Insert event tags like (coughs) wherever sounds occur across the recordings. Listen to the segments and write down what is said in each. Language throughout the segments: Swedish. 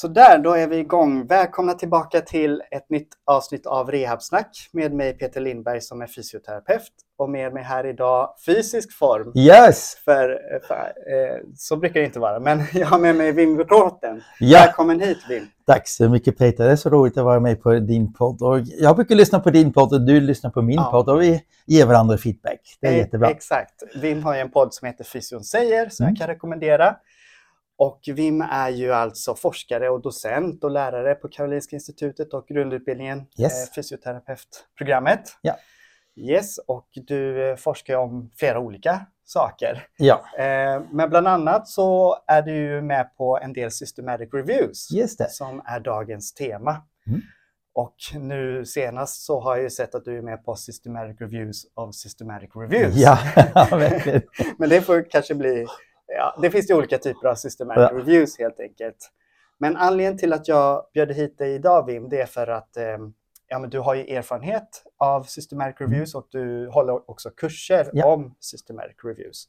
Så där, då är vi igång. Välkomna tillbaka till ett nytt avsnitt av Rehabsnack med mig Peter Lindberg som är fysioterapeut och med mig här idag fysisk form. Yes! För, för eh, så brukar det inte vara, men (laughs) jag har med mig Wim Roten. Ja. Välkommen hit Wim. Tack så mycket Peter, det är så roligt att vara med på din podd. Och jag brukar lyssna på din podd och du lyssnar på min Ja. podd och vi ger varandra feedback. Det är Eh, jättebra. Exakt. Vim har ju en podd som heter Fysion säger som Mm. jag kan rekommendera. Och Vim är ju alltså forskare och docent och lärare på Karolinska institutet och grundutbildningen Yes. eh, fysioterapeutprogrammet. Ja. Yes, och du eh, forskar om flera olika saker. Ja, Eh, men bland annat så är du ju med på en del systematic reviews som är dagens tema. Mm. Och nu senast så har jag ju sett att du är med på systematic reviews of systematic reviews. Ja, (laughs) verkligen. (laughs) Men det får kanske bli, ja, det finns ju olika typer av systematic Ja. reviews helt enkelt. Men anledningen till att jag bjöd hit dig idag Wim, det är för att eh, ja, men du har ju erfarenhet av systematic reviews och du håller också kurser. Ja. om systematic reviews.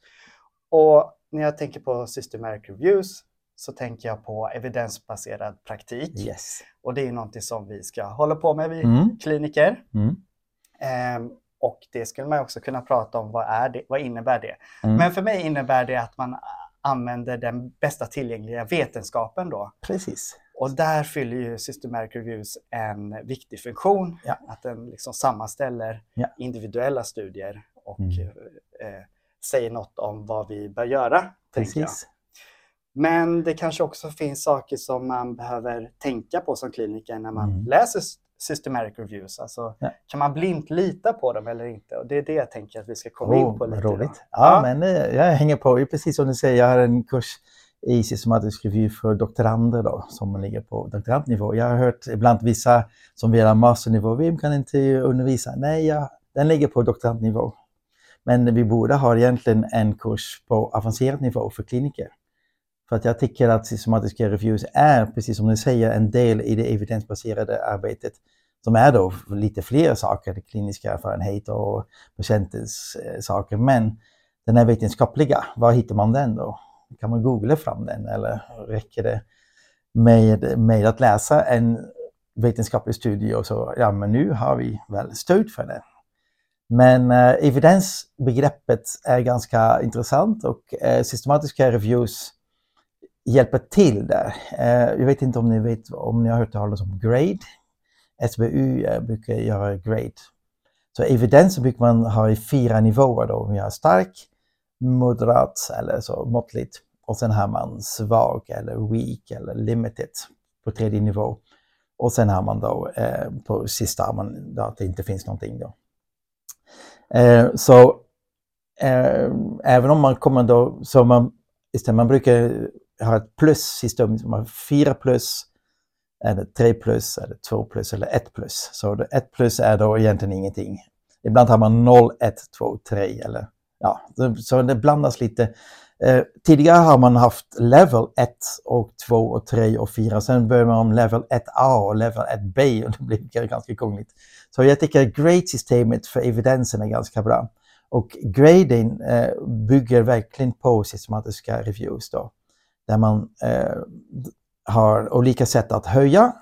Och när jag tänker på systematic reviews så tänker jag på evidensbaserad praktik. Yes. Och det är någonting som vi ska hålla på med, vi Mm. kliniker. Mm. Ehm, och det skulle man också kunna prata om, vad, är det, vad innebär det? Mm. Men för mig innebär det att man använder den bästa tillgängliga vetenskapen då. Precis. Och där fyller ju Systematic Reviews en viktig funktion. Ja. Att den liksom sammanställer Ja. individuella studier och Mm. eh, säger något om vad vi bör göra. Precis. Men det kanske också finns saker som man behöver tänka på som kliniker när man Mm. läser systematic reviews. Alltså, Ja. Kan man blint lita på dem eller inte? Och det är det jag tänker att vi ska komma in Åh, på lite. roligt. Ja, men eh, jag hänger på. Precis som du säger, jag har en kurs i systematisk review för doktorander då, som ligger på doktorandnivå. Jag har hört ibland vissa som vill ha masternivå, vi kan inte undervisa. Nej, ja, den ligger på doktorandnivå. Men vi borde ha egentligen en kurs på avancerad nivå för kliniker. För att jag tycker att systematiska reviews är, precis som ni säger, en del i det evidensbaserade arbetet som är då lite fler saker, kliniska erfarenheter och patientens eh, saker. Men den är vetenskapliga, var hittar man den då? Kan man googla fram den eller räcker det med, med att läsa en vetenskaplig studie och så, ja men nu har vi väl stöd för det. Men eh, evidensbegreppet är ganska intressant och eh, systematiska reviews hjälper till där. Eh, jag vet inte om ni vet om ni har hört talas om GRADE. SBU eh, brukar göra GRADE. Så evidens brukar man ha i fyra nivåer då. Vi har stark, moderat eller så måttligt. Och sen har man svag eller weak eller limited på tredje nivå. Och sen har man då eh, på sista har man då att det inte finns någonting då. Eh, så eh, även om man kommer då, så man, istället, man brukar har ett plussystem, man har fyra plus, eller tre plus, eller två plus eller ett plus. Så ett plus är då egentligen ingenting. Ibland har man 0, 1, 2, 3 eller ja, så det blandas lite. Eh, tidigare har man haft level 1 och 2 och 3 och 4. Sen börjar man om level 1A och level 1B och det blir (laughs) ganska krångligt. Så jag tycker grade-systemet för evidensen är ganska bra. Och grading eh, bygger verkligen på systematiska reviews då. Där man eh, har olika sätt att höja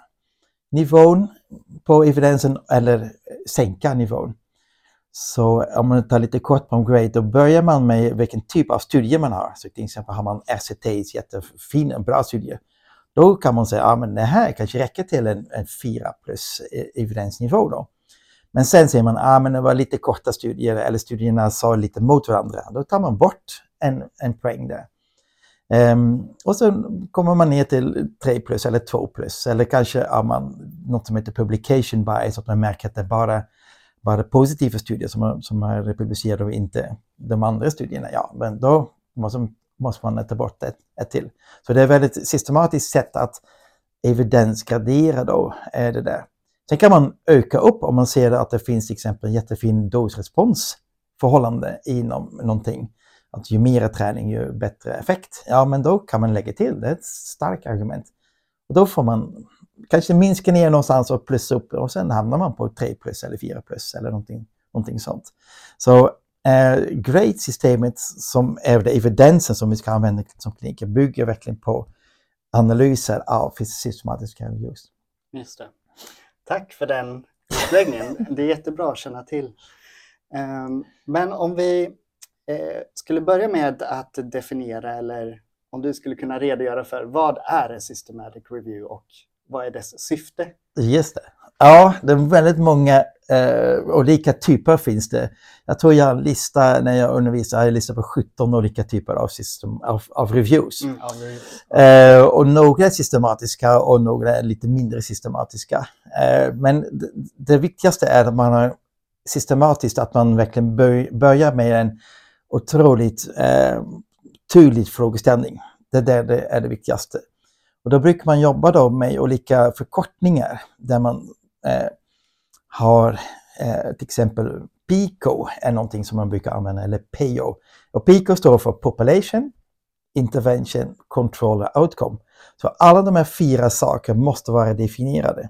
nivån på evidensen eller sänka nivån. Så om man tar lite kort på grade, då börjar man med vilken typ av studie man har. Så till exempel har man RCTs, jättefin, och bra studie. Då kan man säga att ah, men det här kanske räcker till en, en 4 plus e, evidensnivå. Då. Men sen säger man att ah, men det var lite korta studier eller studierna sa lite mot varandra. Då tar man bort en, en poäng där. Um, och sen kommer man ner till 3 plus eller 2 plus eller kanske har man något som heter publication bias, att man märker att det är bara, bara positiva studier som, är- som är publicerade och inte de andra studierna. Ja, men då måste, måste man ta bort ett, ett till. Så det är ett väldigt systematiskt sätt att evidensgradera då, är det där. Sen kan man öka upp om man ser att det finns till exempel en jättefin dosresponsförhållande inom någonting. Att ju mer träning, ju bättre effekt. Ja, men då kan man lägga till. Det är ett starkt argument. Och då får man kanske minska ner någonstans och plussa upp och sen hamnar man på 3 plus eller 4 plus eller någonting, någonting sånt. Så eh, GREAT-systemet som är det evidensen som vi ska använda som kliniker bygger verkligen på analyser av systematiska reviews. Just det. Tack för den utläggningen. Det är jättebra att känna till. Ehm, men om vi eh, skulle börja med att definiera eller om du skulle kunna redogöra för vad är en systematic review och vad är dess syfte? Just det. Ja, det är väldigt många eh, olika typer finns det. Jag tror jag har en lista, när jag undervisar, jag listar på 17 olika typer av, system, av, av reviews. Mm, eh, och några är systematiska och några är lite mindre systematiska. Eh, men det, det, viktigaste är att man har systematiskt, att man verkligen bör, börjar med en otroligt eh, tydlig frågeställning. Det där det är det viktigaste. Och då brukar man jobba då med olika förkortningar där man eh, har eh, till exempel PICO är någonting som man brukar använda, eller PIO. Och PICO står för Population, Intervention, Control och Outcome. Så alla de här fyra sakerna måste vara definierade.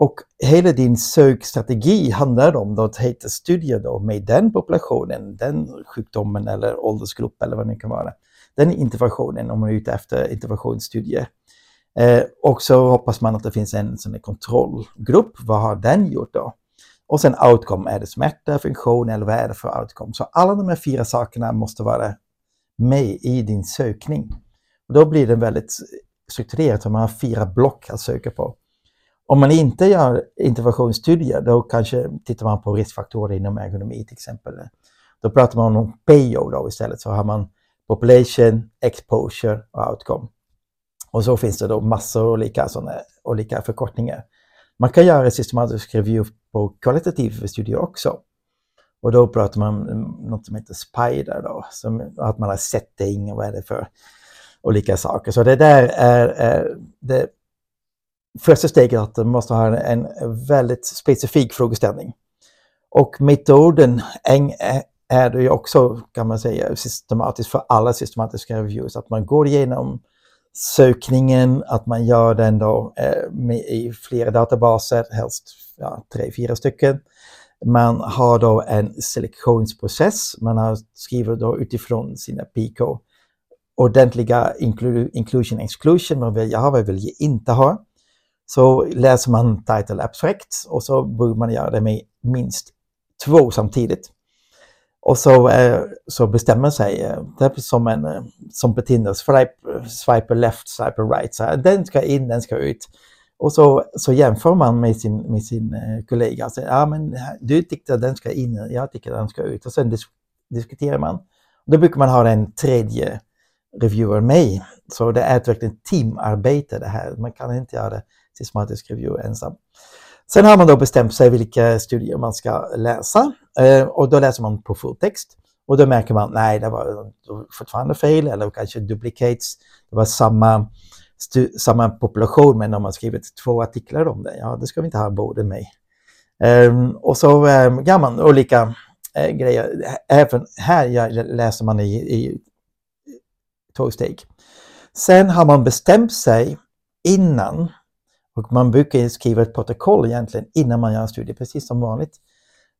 Och hela din sökstrategi handlar om att hitta studier då med den populationen, den sjukdomen eller åldersgrupp eller vad det kan vara. Den interventionen om man är ute efter interventionsstudier. Eh, och så hoppas man att det finns en sån kontrollgrupp. Vad har den gjort då? Och sen outcome, är det smärta, funktion eller vad är det för outcome? Så alla de här fyra sakerna måste vara med i din sökning. Och då blir det väldigt strukturerat, så man har fyra block att söka på. Om man inte gör interventionsstudier, då kanske tittar man på riskfaktorer inom ergonomi till exempel. Då pratar man om PO då istället, så har man population, exposure och outcome. Och så finns det då massor av olika, sådana, olika förkortningar. Man kan göra systematisk review på kvalitativ studier också. Och då pratar man om något som heter Spider då, som att man har setting och vad är det för olika saker. Så det där är, är det första steget att man måste ha en väldigt specifik frågeställning. Och metoden är det ju också, kan man säga, systematiskt för alla systematiska reviews, att man går igenom sökningen, att man gör den då eh, med, i flera databaser, helst ja, tre, fyra stycken. Man har då en selektionsprocess, man har skriver då utifrån sina pk, ordentliga inclusion exclusion, vad vill jag ha, vad vill jag inte ha. Så läser man title abstract och så bör man göra det med minst två samtidigt. Och så, eh, så bestämmer sig, eh, det är som, en, eh, som på Tinder, swipe, left, swipe right. Så den ska in, den ska ut. Och så, så jämför man med sin, med sin eh, kollega. Så, ja, men du tyckte att den ska in, jag tycker att den ska ut. Och sen dis diskuterar man. Då brukar man ha en tredje reviewer med. Så det är ett verkligen teamarbete det här. Man kan inte göra det systematisk review ensam. Sen har man då bestämt sig vilka studier man ska läsa eh, och då läser man på fulltext. Och då märker man, nej, det var fortfarande fel eller kanske duplicates. Det var samma, samma population men de har skrivit två artiklar om det. Ja, det ska vi inte ha både med. Um, och så um, gör man olika uh, grejer. Även här läser man i, i två steg. Sen har man bestämt sig innan och man brukar skriva ett protokoll egentligen innan man gör en studie, precis som vanligt.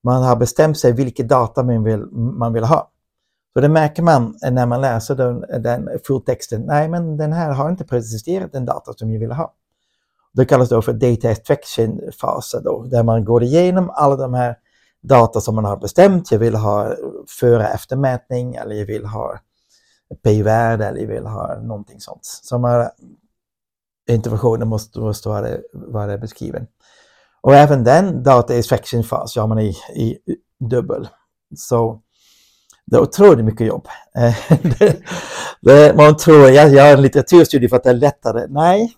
Man har bestämt sig vilka data man vill, man vill ha. Så det märker man när man läser den, den fulltexten. Nej, men den här har inte preciserat den data som jag vill ha. Det kallas då för data extraction-fasen där man går igenom alla de här data som man har bestämt. Jag vill ha före eftermätning eller jag vill ha p-värde eller jag vill ha någonting sånt. Så man interventionen måste, måste vara, vara beskriven. Och även den data extraction fas gör man i, i dubbel. Så det är otroligt mycket jobb. (laughs) det, det, man tror att jag gör en litteraturstudie för att det är lättare. Nej,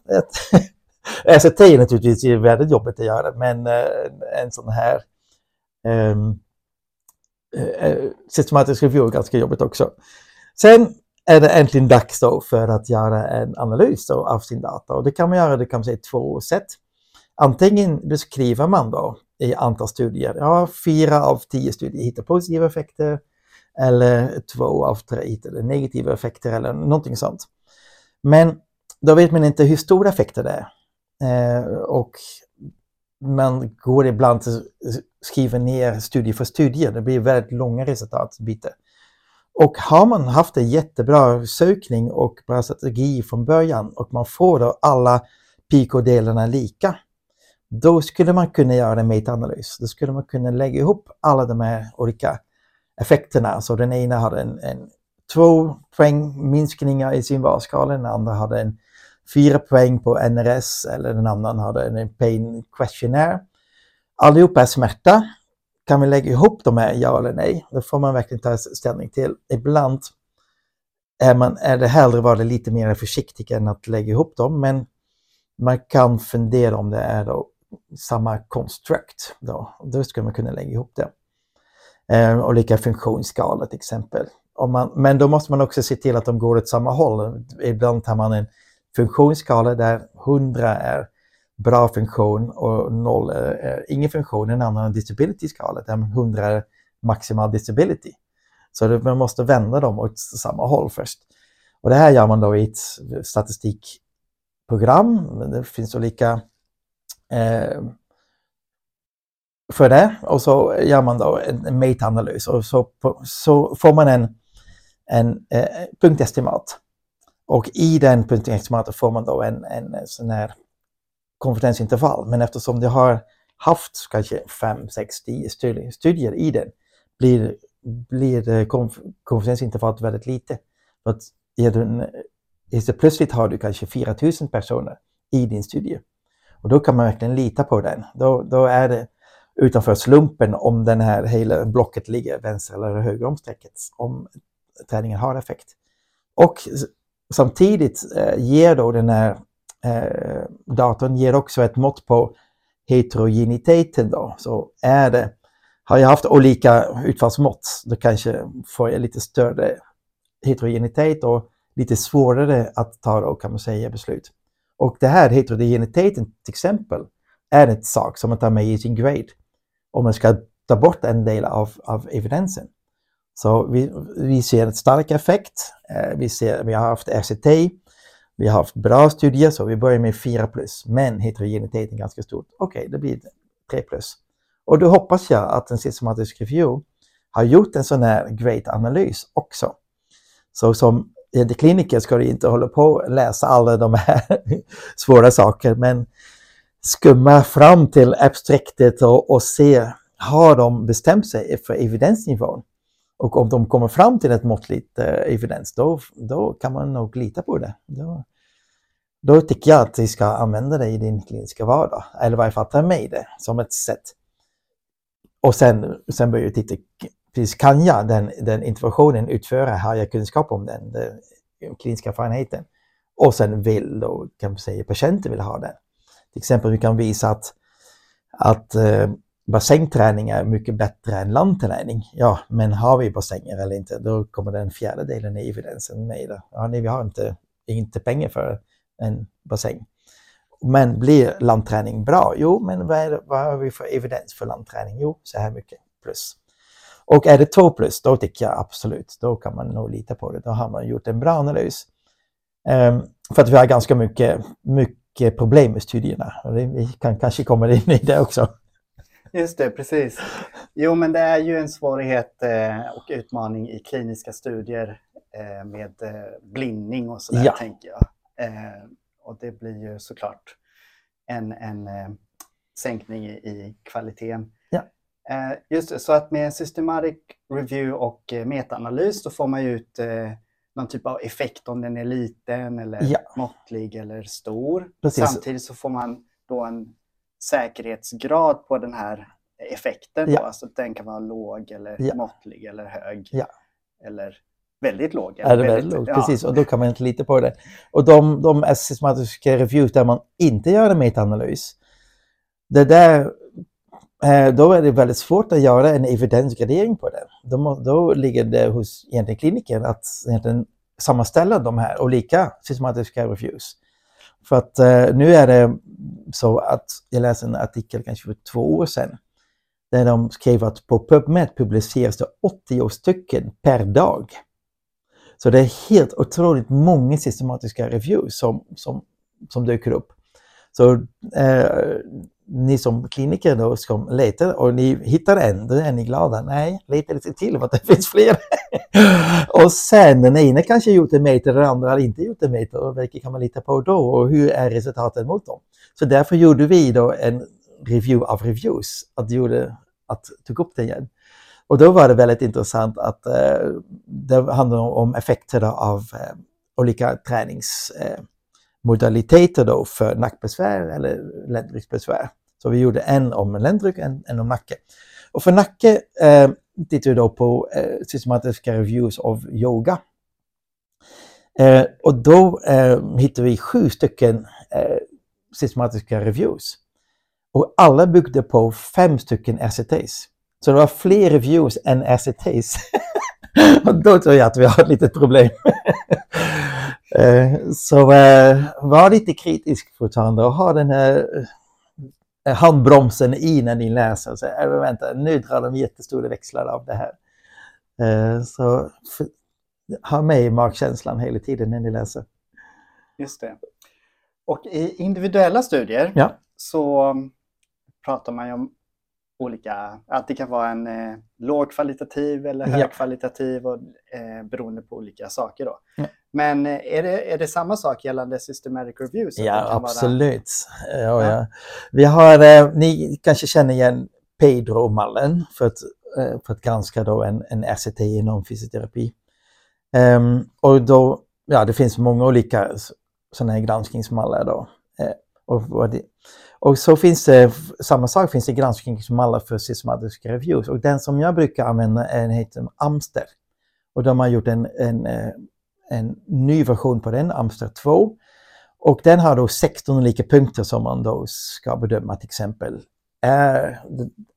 SRT (laughs) är naturligtvis väldigt jobbigt att göra, men eh, en sån här um, systematisk review är ganska jobbigt också. Sen är det äntligen dags då för att göra en analys av sin data. Och det kan man göra det kan man säga två sätt. Antingen beskriver man då i antal studier, ja, fyra av tio studier hittar positiva effekter eller två av tre hittar negativa effekter eller någonting sånt. Men då vet man inte hur stora effekter det är. Eh, och man går ibland och skriver ner studie för studie. Det blir väldigt långa resultatbitar. Och har man haft en jättebra sökning och bra strategi från början och man får då alla PK-delarna lika, då skulle man kunna göra en metaanalys. Då skulle man kunna lägga ihop alla de här olika effekterna. Så den ena hade en, en två poäng minskningar i sin valskala, den andra hade en fyra poäng på NRS eller den andra hade en pain questionnaire. Allihopa är smärta. Kan vi lägga ihop dem här, ja eller nej? Då får man verkligen ta ställning till. Ibland är, man, är det hellre vara lite mer försiktig än att lägga ihop dem, men man kan fundera om det är då samma construct. Då, då skulle man kunna lägga ihop det. Eh, olika funktionsskalor till exempel. Om man, men då måste man också se till att de går åt samma håll. Ibland har man en funktionsskala där 100 är bra funktion och noll är ingen funktion. i En annan disability-skala där 100 är maximal disability. Så det, man måste vända dem åt samma håll först. Och det här gör man då i ett statistikprogram. Det finns olika eh, för det och så gör man då en meta-analys och så, så får man en, en eh, punktestimat. Och i den punktestimatet får man då en, en sån här konfidensintervall. Men eftersom jag har haft kanske 5, 6, 10 studier i den blir, blir eh, konfidensintervallet väldigt lite. För att helt eh, plötsligt har du kanske 4000 personer i din studie. Och då kan man verkligen lita på den. Då, då är det utanför slumpen om den här hela blocket ligger vänster eller höger om strecket, om träningen har effekt. Och samtidigt eh, ger då den här eh, datorn ger också ett mått på heterogeniteten då. Så är det, har jag haft olika utfallsmått, då kanske får jag lite större heterogenitet och lite svårare att ta då, kan man säga, beslut. Och det här heterogeniteten till exempel är ett sak som man tar med i sin grade om man ska ta bort en del av, av evidensen. Så vi, vi ser en stark effekt. Eh, vi, ser, vi har haft RCT, vi har haft bra studier, så vi börjar med 4 plus, men heterogeniteten är ganska stor. Okej, okay, det blir 3 plus. Och då hoppas jag att en systematisk review har gjort en sån här great analys också. Så som kliniker ska du inte hålla på och läsa alla de här (laughs) svåra sakerna men skumma fram till abstraktet och, och se, har de bestämt sig för evidensnivån? Och om de kommer fram till ett måttligt eh, evidens, då, då kan man nog lita på det. Då, då tycker jag att du ska använda det i din kliniska vardag, eller i varje fall ta med det som ett sätt. Och sen, sen börjar du titta, precis, kan jag den, den interventionen utföra? Har jag kunskap om den, den kliniska erfarenheten? Och sen vill då, kan man säga, patienten vill ha den. Till exempel vi kan visa att, att eh, bassängträning är mycket bättre än landträning. Ja, men har vi bassänger eller inte, då kommer den fjärdedelen i evidensen med. Ja, nej, vi har inte, inte pengar för en bassäng. Men blir landträning bra? Jo, men vad, det, vad har vi för evidens för landträning? Jo, så här mycket plus. Och är det 2 plus, då tycker jag absolut, då kan man nog lita på det. Då har man gjort en bra analys. Um, för att vi har ganska mycket, mycket problem med studierna. Vi kan kanske komma in i det också. Just det, precis. Jo, men det är ju en svårighet eh, och utmaning i kliniska studier eh, med eh, blindning och sådär, ja. tänker jag. Och det blir ju såklart en, en sänkning i, kvaliteten. Ja. Just det, så att med systematic review och metaanalys då får man ju ut någon typ av effekt om den är liten eller ja. måttlig eller stor. Precis. Samtidigt så får man då en säkerhetsgrad på den här effekten. Ja. Då. Alltså den kan vara låg eller ja. måttlig eller hög. Ja. Eller väldigt låg. Eller väldigt, väldigt låg, ja. precis. Och då kan man inte lita på det. Och de, de systematiska reviews där man inte gör en metaanalys, det där, eh, då är det väldigt svårt att göra en evidensgradering på det. Då, då ligger det hos egentligen kliniken att egentligen sammanställa de här olika systematiska reviews. För att eh, nu är det så att jag läste en artikel kanske för två år sedan där de skrev att på PubMed publiceras det 80 stycken per dag. Så det är helt otroligt många systematiska reviews som, som, som dyker upp. Så eh, ni som kliniker då som letar och ni hittar en, då är ni glada. Nej, leta lite till för att det (laughs) finns fler. (laughs) och sen den ena kanske gjort en meter, den andra har inte gjort en meter. Och vilket kan man lita på då och hur är resultaten mot dem? Så därför gjorde vi då en review av reviews, att, gjorde, att tog upp det igen. Och då var det väldigt intressant att eh, det handlar om effekter av eh, olika träningsmodaliteter då för nackbesvär eller ländryggsbesvär. Så vi gjorde en om ländrygg, en, en om nacke. Och för nacke eh, tittade vi då på eh, systematiska reviews av yoga. Eh, och då eh, hittade vi sju stycken eh, systematiska reviews. Och alla byggde på fem stycken RCTs. Så det var fler reviews än RCTs. (laughs) och då tror jag att vi har ett litet problem. (laughs) Eh, så eh, var lite kritisk fortfarande och ha den här eh, handbromsen i när ni läser. Så, äh, vänta, nu drar de jättestora växlar av det här. Så för, ha med magkänslan hela tiden när ni läser. Just det. Och i individuella studier ja. så pratar man ju om olika, att det kan vara en eh, lågkvalitativ eller högkvalitativ och, eh, beroende på olika saker. Då. Ja. Men eh, är det, är det samma sak gällande systematic reviews? Ja, absolut. Vara... Ja, ja. Vi har, eh, ni kanske känner igen Pedro-mallen för att, eh, för att granska då en, en RCT inom fysioterapi. Um, och då, ja, det finns många olika sådana här granskningsmallar då. Eh, och vad det, och så finns det, samma sak finns det granskning som alla för systematiska reviews och den som jag brukar använda är, heter Amster. Och de har gjort en, en, eh, en ny version på den, Amster 2. Och den har då 16 olika punkter som man då ska bedöma till exempel. Är,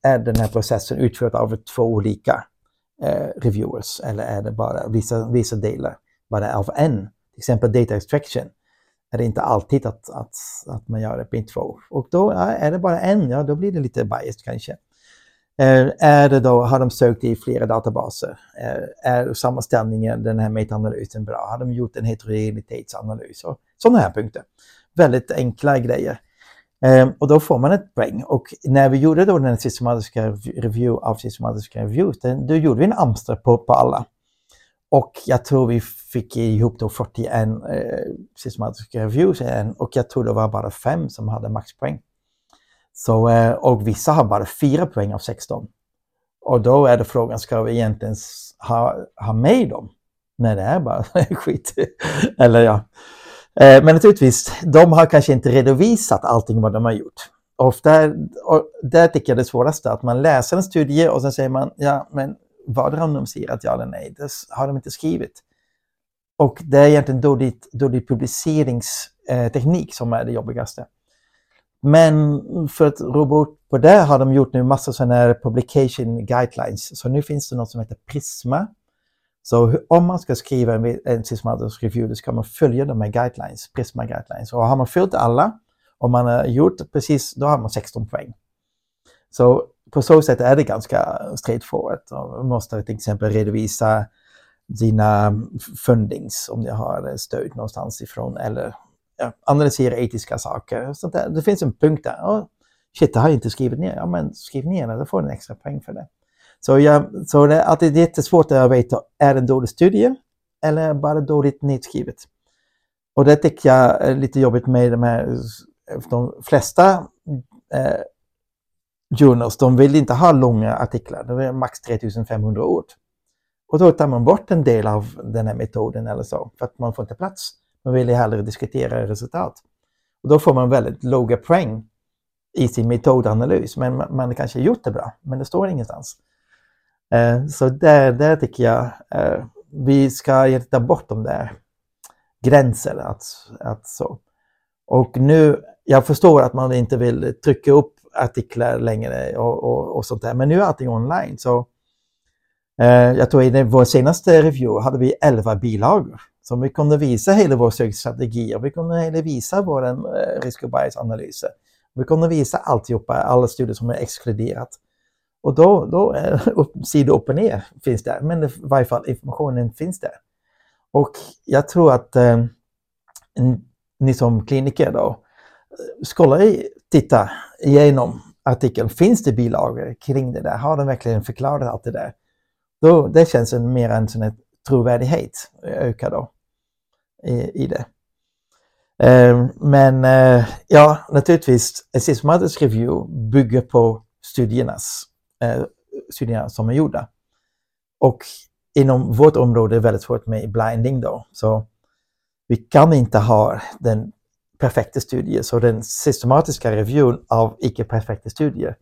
är den här processen utförd av två olika eh, reviewers eller är det bara vissa, vissa delar bara av en? Till exempel data extraction är det inte alltid att, att, att man gör det på två. Och då är det bara en, ja då blir det lite biased kanske. Är det då, har de sökt i flera databaser? Är, är sammanställningen, den här metaanalysen bra? Har de gjort en heterogenitetsanalys? Och sådana här punkter. Väldigt enkla grejer. Ehm, och då får man ett poäng. Och när vi gjorde då den systematiska review av systematiska reviews, då gjorde vi en Amstrad på, på alla. Och jag tror vi fick ihop då 41 eh, systematiska reviews och jag tror det var bara fem som hade maxpoäng. Så, eh, och vissa har bara fyra poäng av 16. Och då är det frågan, ska vi egentligen ha, ha med dem? Nej, det är bara (laughs) skit. Eller ja. Eh, men naturligtvis, de har kanske inte redovisat allting vad de har gjort. Ofta, och där tycker jag det svåraste, att man läser en studie och sen säger man, ja men vad har de annonserat ja eller nej? Det har de inte skrivit. Och det är egentligen dålig, dålig publiceringsteknik eh, som är det jobbigaste. Men för att råda bort på det har de gjort nu massor sådana här publication guidelines. Så nu finns det något som heter Prisma. Så om man ska skriva en systematisk review, då ska man följa de här guidelines, Prisma guidelines. Och har man följt alla, och man har gjort precis, då har man 16 poäng. Så på så sätt är det ganska straightforward. Man måste till exempel redovisa dina fundings om du har stöd någonstans ifrån eller ja, analysera etiska saker. Så där. Det finns en punkt där. Oh, shit, det har jag inte skrivit ner. Ja, men skriv ner det, då får du en extra poäng för det. Så, ja, så det, att det är jättesvårt att veta, är det en dålig studie eller bara dåligt nedskrivet? Och det tycker jag är lite jobbigt med de här, de flesta eh, journals, de vill inte ha långa artiklar, de är max 3500 ord. Och då tar man bort en del av den här metoden eller så, för att man får inte plats. Man vill hellre diskutera resultat. Och då får man väldigt låga poäng i sin metodanalys, men man, man kanske gjort det bra, men det står ingenstans. Eh, så där, där tycker jag eh, vi ska ta bort de där gränserna. Att, att så. Och nu, jag förstår att man inte vill trycka upp artiklar längre och, och, och sånt där. Men nu är allting online. Så, eh, jag tror i vår senaste review hade vi 11 bilagor. Så vi kunde visa hela vår sökstrategi och vi kunde visa vår eh, risk och bias-analyser. Vi kunde visa alltihopa, alla studier som är exkluderat. Och då, då är upp, sida upp och ner finns där, men i varje fall informationen finns där. Och jag tror att eh, ni som kliniker då, eh, skulle titta igenom artikeln. Finns det bilagor kring det där? Har de verkligen förklarat allt det där? Då, det känns en, mer en sån trovärdighet ökar då i, i det. Eh, men eh, ja, naturligtvis, en systematisk review bygger på studiernas, eh, studierna som är gjorda. Och inom vårt område är det väldigt svårt med blinding då. Så vi kan inte ha den perfekta studier, så den systematiska reviewen av icke-perfekta studier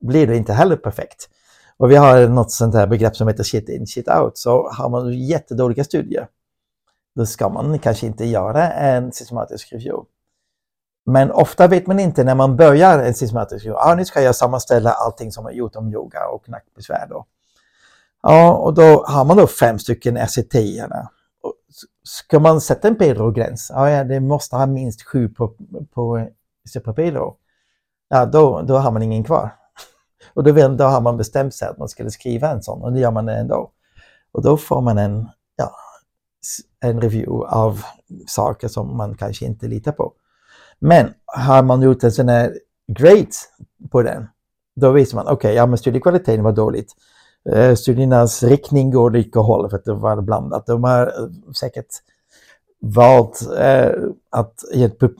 blir det inte heller perfekt. Och vi har något sånt här begrepp som heter shit in, shit out. Så har man jättedåliga studier, då ska man kanske inte göra en systematisk review. Men ofta vet man inte när man börjar en systematisk review, ah, nu ska jag sammanställa allting som jag gjort om yoga och nackbesvär. Då. Ja, och då har man då fem stycken RCT. Ska man sätta en PRO-gräns? Ja, det måste ha minst sju på, på PRO. Ja, då, då har man ingen kvar. (laughs) Och då, då har man bestämt sig att man skulle skriva en sån och det gör man ändå. Och då får man en, ja, en review av saker som man kanske inte litar på. Men har man gjort en sån här grade på den, då visar man okej, okay, ja men studiekvaliteten var dåligt. Eh, Studiernas riktning går lika håll för att det var blandat. De har eh, säkert valt eh, att,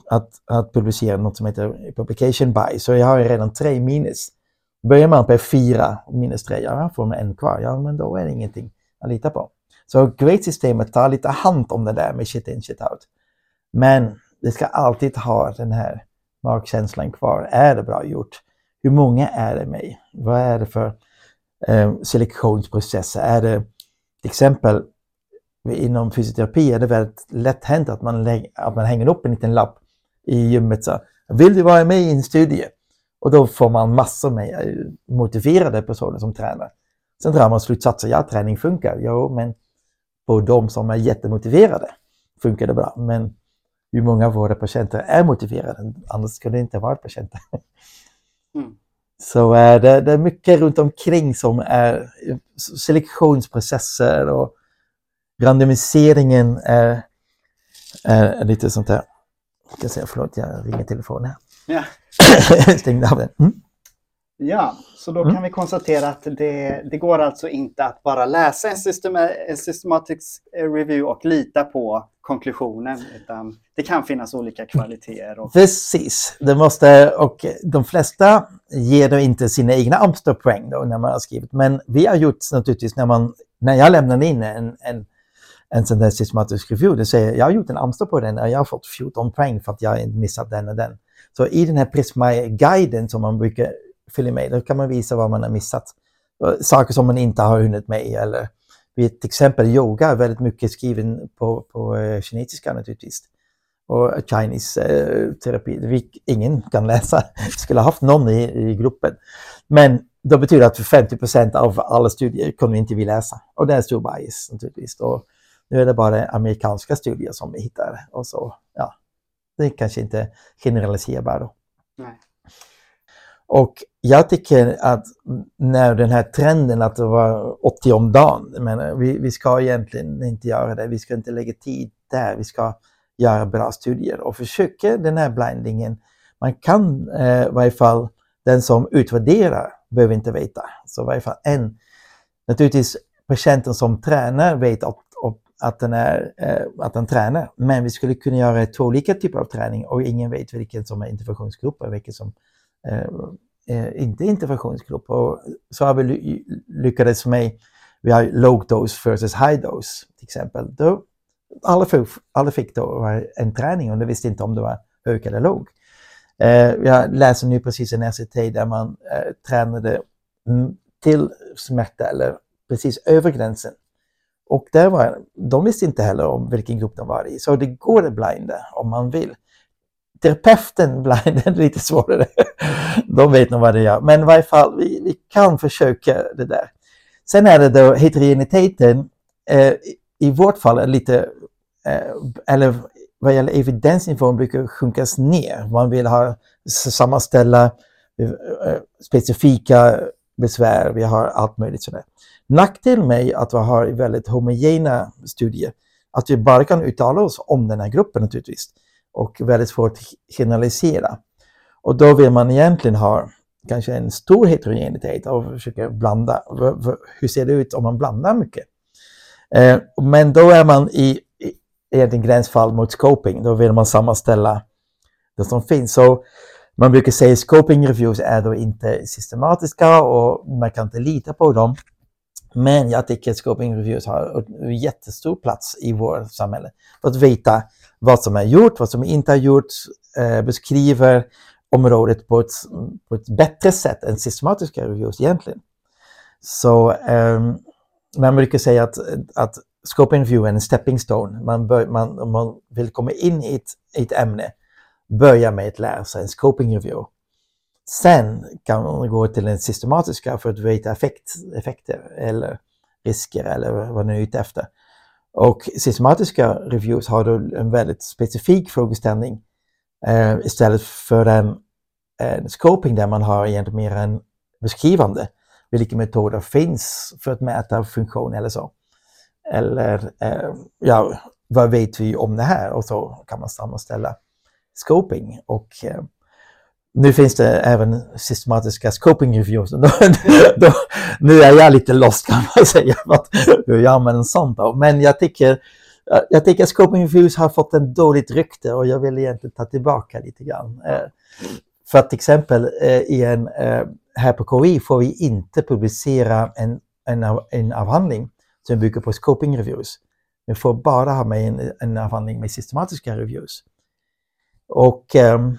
att, att publicera något som heter publication by, så jag har redan tre minus. Börjar man på fyra minus tre, ja, får man en kvar, ja men då är det ingenting att lita på. Så grade-systemet tar lite hand om det där med shit in, shit out. Men det ska alltid ha den här magkänslan kvar. Är det bra gjort? Hur många är det med? Vad är det för eh, selektionsprocesser? Är det till exempel inom fysioterapi är det väldigt lätt hänt att man, att man hänger upp en liten lapp i gymmet. Så, Vill du vara med i en studie? Och då får man massor med eh, motiverade personer som tränar. Sen drar man slutsatser, ja träning funkar, jo men på de som är jättemotiverade funkar det bra. Men hur många av våra patienter är motiverade? Annars skulle det inte vara patienter. Mm. Så äh, det, det, är mycket runt omkring som är selektionsprocesser och randomiseringen är, är lite sånt där. Jag ska säga, förlåt, jag ringer telefonen här. Ja. (coughs) Stängde av den. Mm. Ja, så då mm. kan vi konstatera att det, det går alltså inte att bara läsa en, systema, systematisk review och lita på konklusionen, utan det kan finnas olika kvaliteter. Och... Precis, det måste, och de flesta ger då inte sina egna Amstor-poäng då när man har skrivit, men vi har gjort naturligtvis när man, när jag lämnar in en, en en sån där systematisk review, det säger jag har gjort en Amstor på den och jag har fått 14 poäng för att jag missat den och den. Så i den här Prisma-guiden som man brukar följa med, då kan man visa vad man har missat. Saker som man inte har hunnit med eller till exempel yoga är väldigt mycket skriven på, på uh, kinesiska naturligtvis. Och Chinese uh, terapi, ingen kan läsa, (laughs) skulle ha haft någon i, i gruppen. Men det betyder att 50% av alla studier kommer inte vi läsa. Och det är stor bias naturligtvis. Och nu är det bara amerikanska studier som vi hittar. Och så, ja, det är kanske inte generaliserbart. Nej. Och jag tycker att när den här trenden att det var 80 om dagen, men vi, vi ska egentligen inte göra det. Vi ska inte lägga tid där. Vi ska göra bra studier och försöka den här blindingen. Man kan eh, i varje fall, den som utvärderar behöver inte veta. Så i varje fall en, naturligtvis patienten som tränar vet att, att, den är, eh, att den tränar. Men vi skulle kunna göra två olika typer av träning och ingen vet vilken som är interventionsgrupp och vilken som eh, eh, inte interventionsgrupp. Och så har vi lyckats med, vi har low dose versus high dose till exempel. Då, alla, fick, alla fick då en träning och de visste inte om det var hög eller låg. Eh, jag läser nu precis en SCT där man eh, tränade mm, till smärta eller precis över gränsen. Och där var, de visste inte heller om vilken grupp de var i, så det går att blinda om man vill terapeuten blind är (laughs) lite svårare. De vet nog vad det gör. Men i varje fall, vi, vi kan försöka det där. Sen är det då heterogeniteten. Eh, I vårt fall är lite, eh, eller vad gäller evidensnivån brukar sjunkas ner. Man vill ha sammanställa eh, specifika besvär, vi har allt möjligt sådär. Nackdel med att vi har väldigt homogena studier, att vi bara kan uttala oss om den här gruppen naturligtvis och väldigt svårt att generalisera. Och då vill man egentligen ha kanske en stor heterogenitet och försöka blanda. Hur ser det ut om man blandar mycket? Eh, men då är man i, i ett gränsfall mot scoping. Då vill man sammanställa det som finns. Så man brukar säga att scoping reviews är då inte systematiska och man kan inte lita på dem. Men jag tycker att scoping reviews har en jättestor plats i vårt samhälle. För att veta vad som är gjort, vad som inte har gjorts, eh, beskriver området på ett, på ett bättre sätt än systematiska reviews egentligen. Så eh, man brukar säga att, att scoping review är en stepping stone. Man, bör, man, om man vill komma in i ett, i ett ämne, börja med att läsa en scoping review. Sen kan man gå till den systematiska för att veta effekt, effekter eller risker eller vad man är ute efter. Och systematiska reviews har då en väldigt specifik frågeställning eh, istället för en, en scoping där man har egentligen mer en beskrivande. Vilka metoder finns för att mäta funktion eller så. Eller eh, ja, vad vet vi om det här? Och så kan man sammanställa scoping. Och eh, nu finns det även systematiska scoping reviews. (laughs) Då, då, nu är jag lite lost kan man säga, hur jag använder en sån då? Men jag tycker, jag tycker att scoping reviews har fått en dåligt rykte och jag vill egentligen ta tillbaka lite grann. Eh, för att till exempel eh, i en, eh, här på KI får vi inte publicera en, en, en avhandling som bygger på scoping reviews. Vi får bara ha med en, en avhandling med systematiska reviews. Och ehm,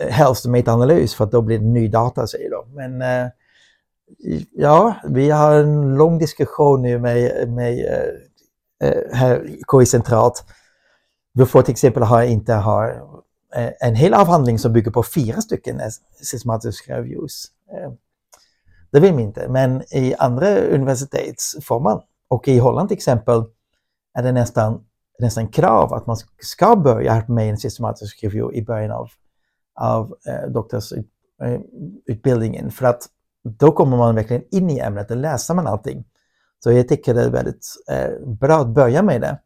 um, helst metaanalys för att då blir det ny data säger de. Men eh, ja, vi har en lång diskussion nu med, med eh, här KI centralt. Vi får till exempel ha, inte ha eh, en hel avhandling som bygger på fyra stycken systematiska reviews. Eh, det vill vi inte, men i andra universitet får man. Och i Holland till exempel är det nästan nästan krav att man ska börja med en systematisk review i början av, av eh, doktorsutbildningen. Eh, för att då kommer man verkligen in i ämnet och läser man allting. Så jag tycker det är väldigt eh, bra att börja med det.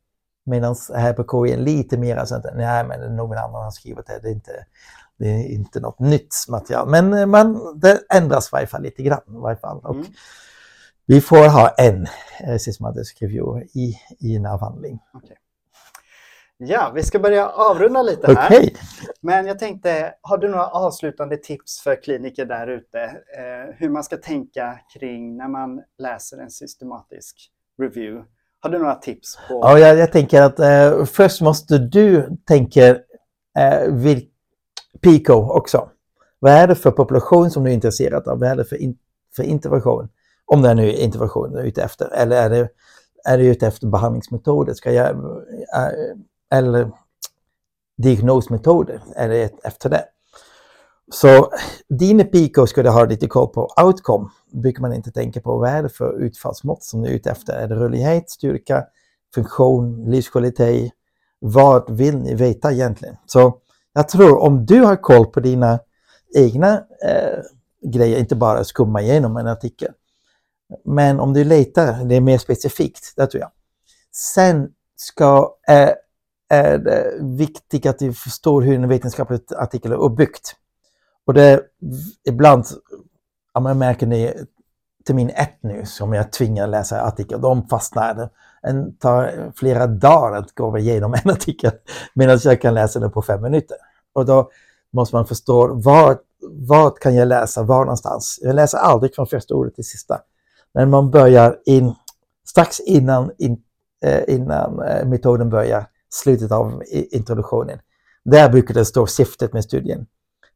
Medan här på KI är lite mer så att nej, men någon annan har skrivit det, det är inte, det är inte något nytt material. Men eh, man, det ändras i varje fall lite grann. I varje fall. Och mm. Vi får ha en eh, systematisk review i, i en avhandling. Okay. Ja, vi ska börja avrunda lite här. Okay. Men jag tänkte, har du några avslutande tips för kliniker där ute? Eh, hur man ska tänka kring när man läser en systematisk review? Har du några tips? På... Ja, jag, jag tänker att eh, först måste du tänka eh, vil, PICO också. Vad är det för population som du är intresserad av? Vad är det för, in, för intervention? Om det är nu intervention du är ute efter. Eller är det, är det ute efter behandlingsmetoder? Ska jag, äh, eller diagnosmetoder är det efter det. Så dina PICO ska du ha lite koll på. Outcome brukar man inte tänka på. Vad är det för utfallsmått som du är ute efter? Är det rörlighet, styrka, funktion, livskvalitet? Vad vill ni veta egentligen? Så jag tror om du har koll på dina egna eh, grejer, inte bara skumma igenom en artikel. Men om du letar, det är mer specifikt, det tror jag. Sen ska eh, är det viktigt att vi förstår hur en vetenskaplig artikel är uppbyggt. Och det är ibland, om jag märker ni termin ett nu som jag tvingar läsa artikel, de fastnar. Det tar flera dagar att gå igenom en artikel medan jag kan läsa den på fem minuter. Och då måste man förstå vad, vad kan jag läsa, var någonstans. Jag läser aldrig från första ordet till sista. Men man börjar in, strax innan, in, eh, innan eh, metoden börjar slutet av introduktionen. Där brukar det stå syftet med studien.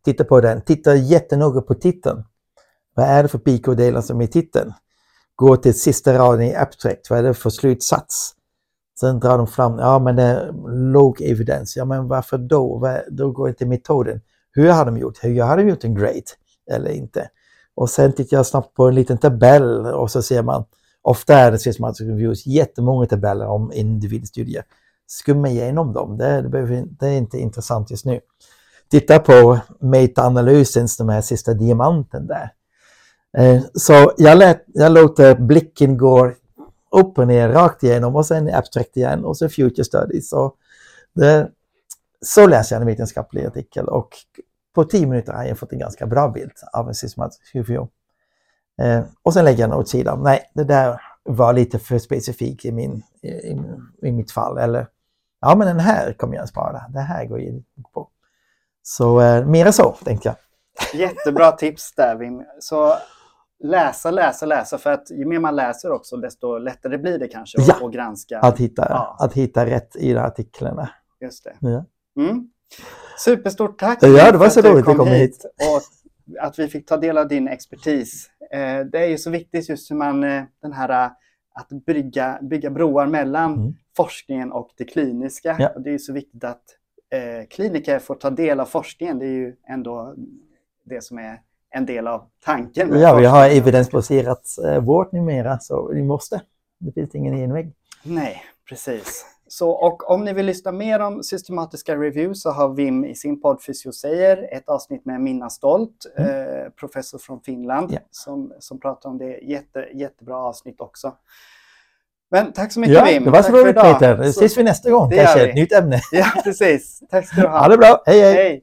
Titta på den. Titta jättenoga på titeln. Vad är det för pikodelar som är i titeln? Gå till sista raden i abstract. Vad är det för slutsats? Sen drar de fram, ja men det är låg evidens. Ja men varför då? Då går inte metoden. Hur har de gjort? Hur har de gjort en grade? Eller inte? Och sen tittar jag snabbt på en liten tabell och så ser man, ofta är det systematic reviews jättemånga tabeller om individstudier skumma igenom dem. Det, det, det är inte intressant just nu. Titta på metaanalysens, de här sista diamanten där. Eh, så jag, lät, jag låter blicken gå upp och ner rakt igenom och sen abstract igen och så future studies. Så, det, så läser jag en vetenskaplig artikel och på tio minuter har jag fått en ganska bra bild av en systematisk review. Eh, och sen lägger jag den åt sidan. Nej, det där var lite för specifikt i, min, i, i mitt fall. Eller, ja men den här kommer jag spara. Det här går in på. Så eh, mer så, tänkte jag. Jättebra tips där Wim. Så läsa, läsa, läsa. För att ju mer man läser också, desto lättare blir det kanske att, Ja. att granska. Att hitta, Ja. att hitta rätt i de artiklarna. Just det. Ja. Mm. Superstort tack Ja, det var så att du roligt att kom komma hit. och att vi fick ta del av din expertis. Eh, Det är ju så viktigt just hur man, eh, den här eh, att bygga, bygga broar mellan Mm. Forskningen och det kliniska. Ja. Och det är så viktigt att eh, kliniker får ta del av forskningen. Det är ju ändå det som är en del av tanken. Ja, vi har evidensbaserat eh, vård numera, så vi måste. Det finns ingen genväg. Nej, precis. Så, och om ni vill lyssna mer om systematiska reviews så har Wim i sin podd Fysio säger ett avsnitt med Minna Stolt, eh, professor från Finland, Mm. Ja. som, som pratar om det. Jätte, jättebra avsnitt också. Men tack så mycket Ja, Wim. det var så Tack roligt. Peter. Så- Ses vi nästa gång, Det kanske ett nytt ämne. Ja, precis. Tack ska du ha. Ha det bra, hej hej! Hej.